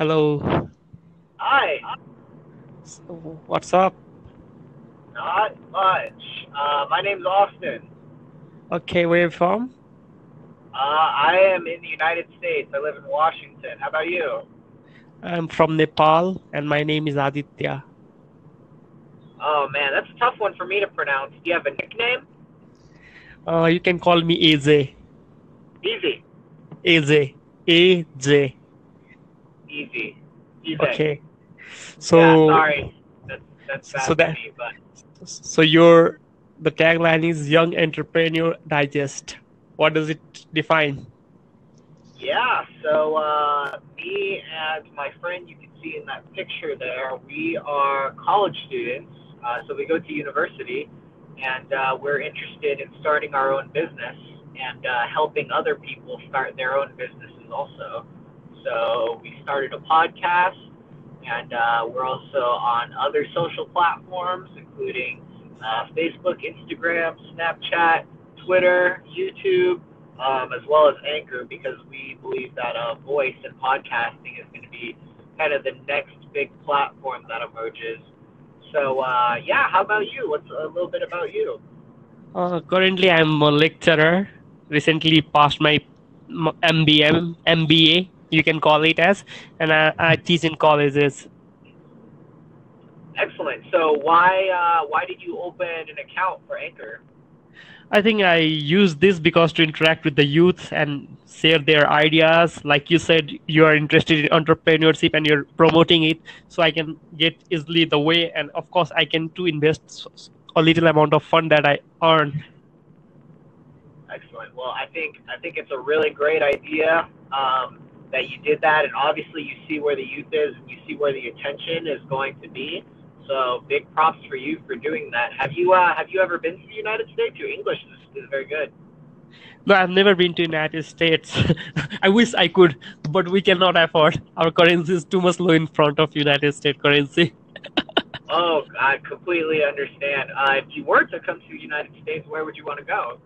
Hello. Hi. So, what's up? Not much. Uh, my name's Austin. Okay, where are you from? Uh, I am in the United States. I live in Washington. How about you? I'm from Nepal, and my name is Aditya. Oh man, that's a tough one for me to pronounce. Do you have a nickname? Uh, you can call me AJ. Easy. AJ. AJ. Easy. Okay. So, yeah, sorry. That's that's bad so that- me, but so your the tagline is Young Entrepreneur Digest. What does it define? yeah. So uh, me and my friend, you can see in that picture there, we are college students. Uh, so we go to university, and uh, we're interested in starting our own business and uh, helping other people start their own businesses also. So we started a podcast, and uh, we're also on other social platforms, including uh, Facebook, Instagram, Snapchat, Twitter, YouTube, um, as well as Anchor, because we believe that uh, voice and podcasting is going to be kind of the next big platform that emerges. So uh, yeah, how about you? What's a little bit about you? Uh, currently, I'm a lecturer. Recently passed my MBM, MBA, you can call it as, and I, I teach in colleges. Excellent. So why uh, why did you open an account for Anchor? I think I use this because to interact with the youth and share their ideas. Like you said, you are interested in entrepreneurship and you're promoting it, so I can get easily the way, and of course, I can too invest a little amount of fund that I earn. Excellent. Well, I think I think it's a really great idea um, that you did that, and obviously you see where the youth is and you see where the attention is going to be. So big props for you for doing that. Have you uh, have you ever been to the United States? Your English is, is very good. No, I've never been to United States. I wish I could, but we cannot afford. Our currency is too much low in front of United States currency. Oh, I completely understand. Uh, if you were to come to the United States, where would you want to go?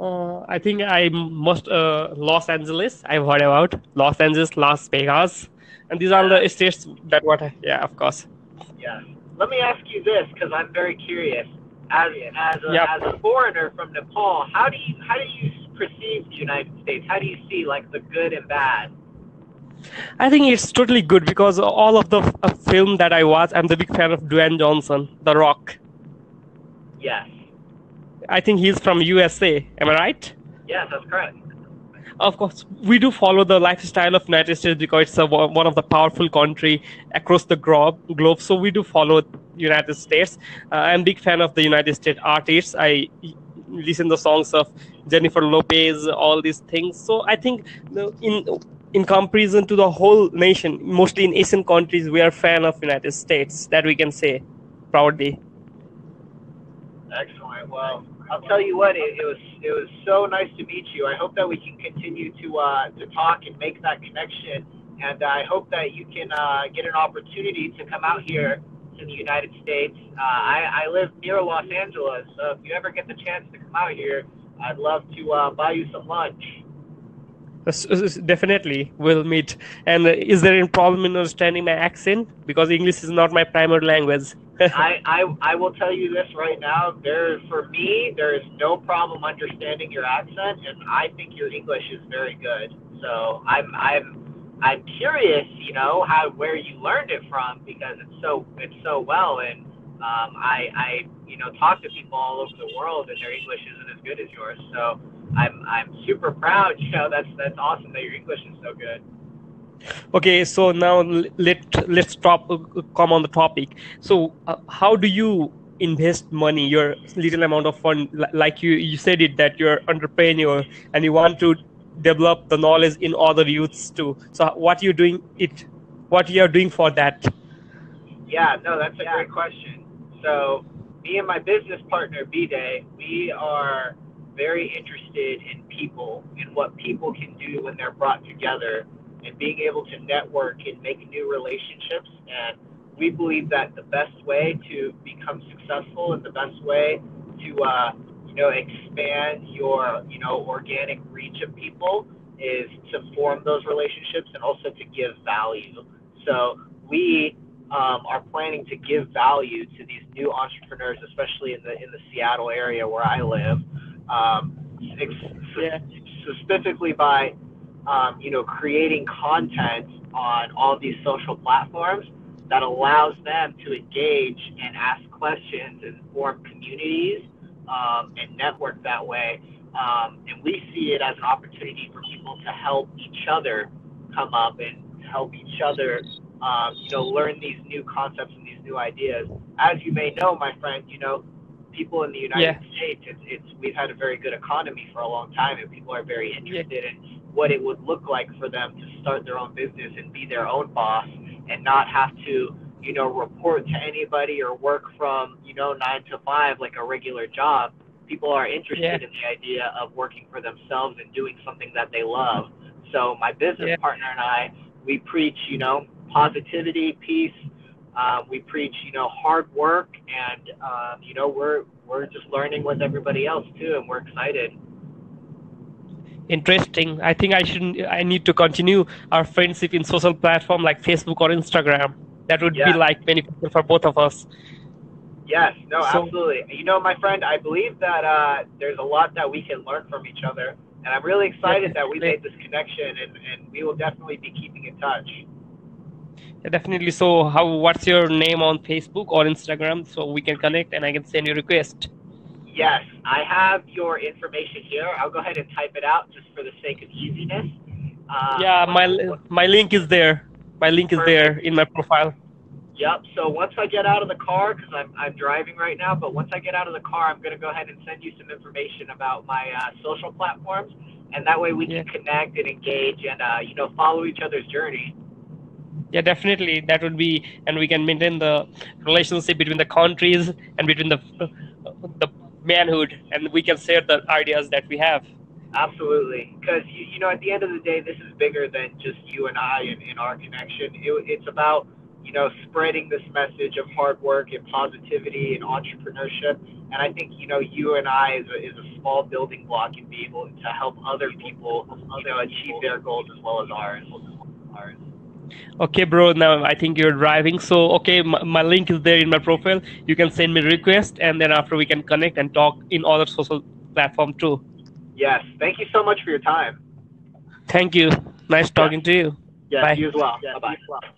Uh, I think I must uh, Los Angeles. I've heard about Los Angeles, Las Vegas, and these are the states that what. I, yeah, of course. Yes. Let me ask you this, because I'm very curious. As as a, Yep. as a foreigner from Nepal, how do you how do you perceive the United States? How do you see like the good and bad? I think it's totally good because all of the uh, film that I watch, I'm the big fan of Dwayne Johnson, The Rock. Yes. I think he's from USA. Am I right? Yes, that's correct. Of course, we do follow the lifestyle of United States because it's a, one of the powerful country across the globe. Globe, so we do follow United States. Uh, I'm a big fan of the United States artists. I listen the songs of Jennifer Lopez, all these things. So I think in in comparison to the whole nation, mostly in Asian countries, we are fan of United States. That we can say proudly. Excellent. Well, I'll tell you what, it, it was it was so nice to meet you. I hope that we can continue to uh, to talk and make that connection, and I hope that you can uh, get an opportunity to come out here to the United States. Uh, I, I live near Los Angeles, so if you ever get the chance to come out here, I'd love to uh, buy you some lunch. Definitely, we'll meet. And is there any problem in understanding my accent? Because English is not my primary language. I, I I will tell you this right now. There, for me, there is no problem understanding your accent, and I think your English is very good. So I'm I'm I'm curious, you know, how where you learned it from because it's so it's so well, and um, I I you know talk to people all over the world, and their English isn't as good as yours. So I'm I'm super proud. You know, that's that's awesome that your English is so good. okay, so now let let's top, uh, come on the topic. So, uh, how do you invest money, your little amount of fund? Like you you said it that you're entrepreneur and you want to develop the knowledge in other youths too. So, what you doing it? What you are doing for that? Yeah, no, that's a great question. So, me and my business partner, B Day, we are very interested in people and what people can do when they're brought together and being able to network and make new relationships. And we believe that the best way to become successful and the best way to, uh, you know, expand your, you know, organic reach of people is to form those relationships and also to give value. So we um, are planning to give value to these new entrepreneurs, especially in the in the Seattle area where I live, um, yeah. specifically by um, you know creating content on all these social platforms that allows them to engage and ask questions and form communities um, and network that way. Um, and we see it as an opportunity for people to help each other come up and help each other, um, you know, learn these new concepts and these new ideas. As you may know, my friend, you know, people in the United Yeah. States, it's, it's we've had a very good economy for a long time, and people are very interested in what it would look like for them to start their own business and be their own boss and not have to, you know, report to anybody or work from, you know, nine to five like a regular job. People are interested Yeah. in the idea of working for themselves and doing something that they love. So my business Yeah. partner and I, we preach, you know, positivity, peace. Um, we preach, you know, hard work, and um, you know, we're we're just learning with everybody else too, and we're excited. Interesting. I think I should. I need to continue our friendship in social platform like Facebook or Instagram. That would Yeah. be like beneficial for both of us. Yes, no, So- absolutely. You know, my friend, I believe that uh, there's a lot that we can learn from each other, and I'm really excited that we made this connection, and, and we will definitely be keeping in touch. Yeah, definitely. So, how? What's your name on Facebook or Instagram so we can connect and I can send you a request? Yes, I have your information here. I'll go ahead and type it out just for the sake of easiness. Uh, yeah, my my link is there. My link is there in my profile. Yep. So once I get out of the car, because I'm I'm driving right now, but once I get out of the car, I'm gonna go ahead and send you some information about my uh, social platforms, and that way we Yeah. can connect and engage and uh, you know follow each other's journey. Yeah, definitely. That would be, and we can maintain the relationship between the countries and between the the manhood, and we can share the ideas that we have. Absolutely, because you, you know at the end of the day, this is bigger than just you and I and, and our connection. It, it's about you know spreading this message of hard work and positivity and entrepreneurship. And I think you know you and I is a, is a small building block and be able to help other people you know achieve their goals as well as ours. Ours. Okay, bro. Now I think you're driving, so okay, my, my link is there in my profile. You can send me a request, and then after we can connect and talk in other social platform too. Yes. Thank you so much for your time. Thank you. Nice talking to you. Yes. Bye. You as well. Bye bye.